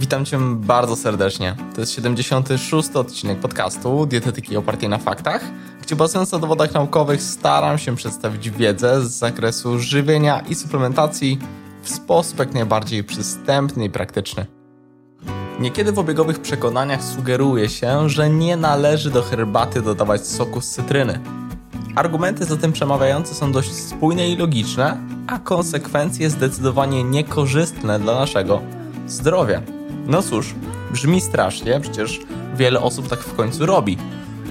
Witam Cię bardzo serdecznie. To jest 76. odcinek podcastu Dietetyki opartej na faktach, gdzie bazując na dowodach naukowych staram się przedstawić wiedzę z zakresu żywienia i suplementacji w sposób jak najbardziej przystępny i praktyczny. Niekiedy w obiegowych przekonaniach sugeruje się, że nie należy do herbaty dodawać soku z cytryny. Argumenty za tym przemawiające są dość spójne i logiczne, a konsekwencje zdecydowanie niekorzystne dla naszego zdrowia. No cóż, brzmi strasznie, przecież wiele osób tak w końcu robi.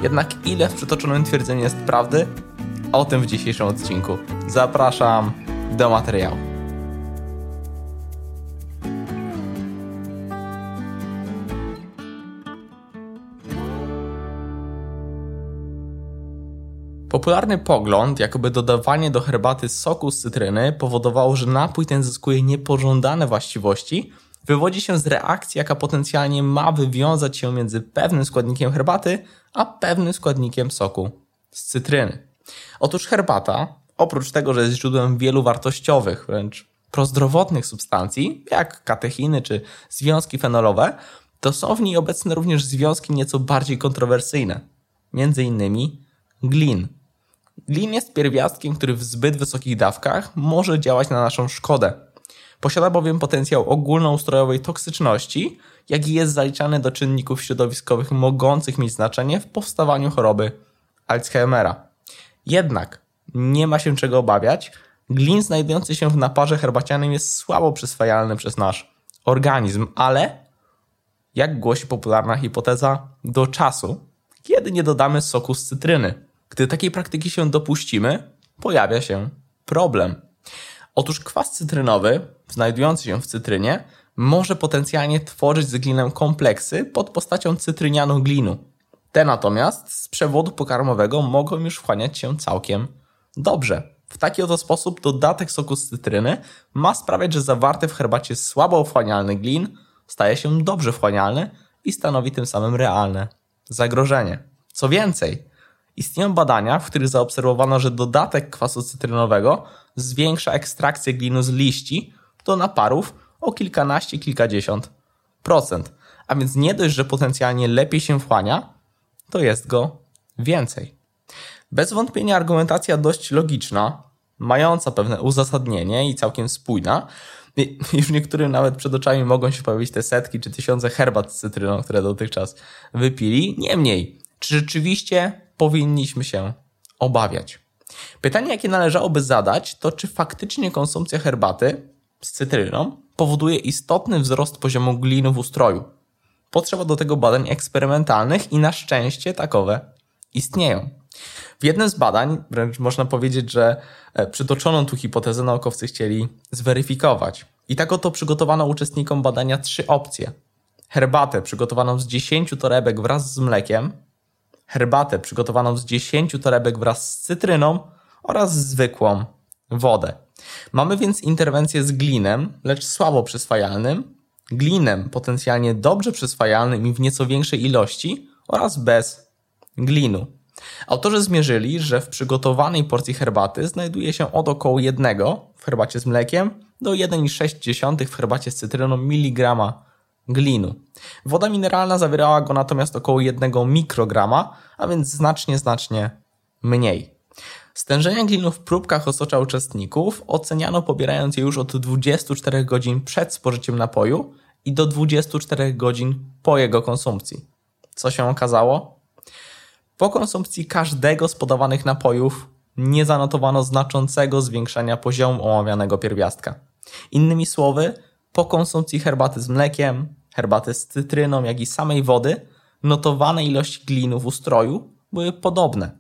Jednak ile w przytoczonym twierdzeniu jest prawdy? O tym w dzisiejszym odcinku. Zapraszam do materiału. Popularny pogląd, jakoby dodawanie do herbaty soku z cytryny powodowało, że napój ten zyskuje niepożądane właściwości, wywodzi się z reakcji, jaka potencjalnie ma wywiązać się między pewnym składnikiem herbaty, a pewnym składnikiem soku z cytryny. Otóż herbata, oprócz tego, że jest źródłem wielu wartościowych, wręcz prozdrowotnych substancji, jak katechiny czy związki fenolowe, to są w niej obecne również związki nieco bardziej kontrowersyjne, między innymi glin. Glin jest pierwiastkiem, który w zbyt wysokich dawkach może działać na naszą szkodę. Posiada bowiem potencjał ogólnoustrojowej toksyczności, jak i jest zaliczany do czynników środowiskowych mogących mieć znaczenie w powstawaniu choroby Alzheimera. Jednak nie ma się czego obawiać, glin znajdujący się w naparze herbacianym jest słabo przyswajalny przez nasz organizm, ale jak głosi popularna hipoteza, do czasu, kiedy nie dodamy soku z cytryny. Gdy takiej praktyki się dopuścimy, pojawia się problem. Otóż kwas cytrynowy, znajdujący się w cytrynie, może potencjalnie tworzyć z glinem kompleksy pod postacią cytrynianu glinu. Te natomiast z przewodu pokarmowego mogą już wchłaniać się całkiem dobrze. W taki oto sposób dodatek soku z cytryny ma sprawiać, że zawarty w herbacie słabo wchłanialny glin staje się dobrze wchłanialny i stanowi tym samym realne zagrożenie. Co więcej, Istnieją badania, w których zaobserwowano, że dodatek kwasu cytrynowego zwiększa ekstrakcję glinu z liści do naparów o kilkanaście, kilkadziesiąt procent. A więc nie dość, że potencjalnie lepiej się wchłania, to jest go więcej. Bez wątpienia argumentacja dość logiczna, mająca pewne uzasadnienie i całkiem spójna. Już niektórym nawet przed oczami mogą się pojawić te setki czy tysiące herbat z cytryną, które dotychczas wypili. Niemniej, czy rzeczywiście powinniśmy się obawiać. Pytanie, jakie należałoby zadać, to czy faktycznie konsumpcja herbaty z cytryną powoduje istotny wzrost poziomu glinu w ustroju. Potrzeba do tego badań eksperymentalnych i na szczęście takowe istnieją. W jednym z badań, wręcz można powiedzieć, że e, przytoczoną tu hipotezę naukowcy chcieli zweryfikować. I tak oto przygotowano uczestnikom badania trzy opcje. Herbatę przygotowaną z 10 torebek wraz z mlekiem, herbatę przygotowaną z 10 torebek wraz z cytryną oraz zwykłą wodę. Mamy więc interwencję z glinem, lecz słabo przyswajalnym, glinem potencjalnie dobrze przyswajalnym i w nieco większej ilości oraz bez glinu. Autorzy zmierzyli, że w przygotowanej porcji herbaty znajduje się od około 1 w herbacie z mlekiem do 1,6 w herbacie z cytryną miligrama glinu. Woda mineralna zawierała go natomiast około 1 mikrograma, a więc znacznie, znacznie mniej. Stężenia glinu w próbkach osocza uczestników oceniano pobierając je już od 24 godzin przed spożyciem napoju i do 24 godzin po jego konsumpcji. Co się okazało? Po konsumpcji każdego z podawanych napojów nie zanotowano znaczącego zwiększania poziomu omawianego pierwiastka. Innymi słowy, po konsumpcji herbaty z mlekiem, herbaty z cytryną, jak i samej wody, notowane ilości glinu w ustroju były podobne.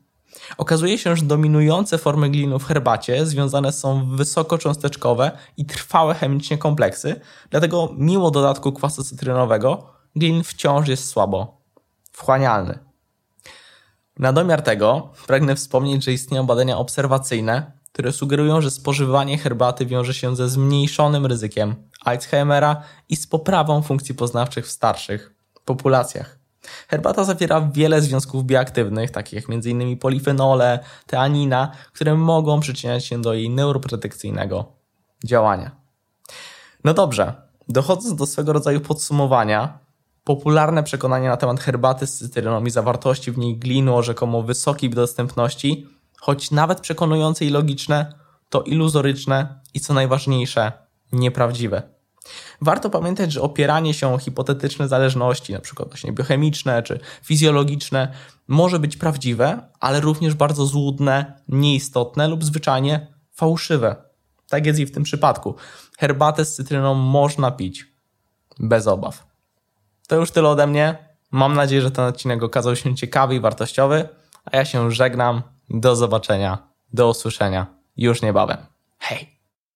Okazuje się, że dominujące formy glinu w herbacie związane są wysokocząsteczkowe i trwałe chemicznie kompleksy, dlatego mimo dodatku kwasu cytrynowego glin wciąż jest słabo wchłanialny. Na domiar tego pragnę wspomnieć, że istnieją badania obserwacyjne, które sugerują, że spożywanie herbaty wiąże się ze zmniejszonym ryzykiem Alzheimera i z poprawą funkcji poznawczych w starszych populacjach. Herbata zawiera wiele związków bioaktywnych, takich jak m.in. polifenole, teanina, które mogą przyczyniać się do jej neuroprotekcyjnego działania. No dobrze, dochodząc do swego rodzaju podsumowania, popularne przekonanie na temat herbaty z cytryną i zawartości w niej glinu o rzekomo wysokiej dostępności, choć nawet przekonujące i logiczne, to iluzoryczne i co najważniejsze, nieprawdziwe. Warto pamiętać, że opieranie się o hipotetyczne zależności, np. właśnie biochemiczne czy fizjologiczne, może być prawdziwe, ale również bardzo złudne, nieistotne lub zwyczajnie fałszywe. Tak jest i w tym przypadku. Herbatę z cytryną można pić bez obaw. To już tyle ode mnie. Mam nadzieję, że ten odcinek okazał się ciekawy i wartościowy, a ja się żegnam. Do zobaczenia, do usłyszenia już niebawem.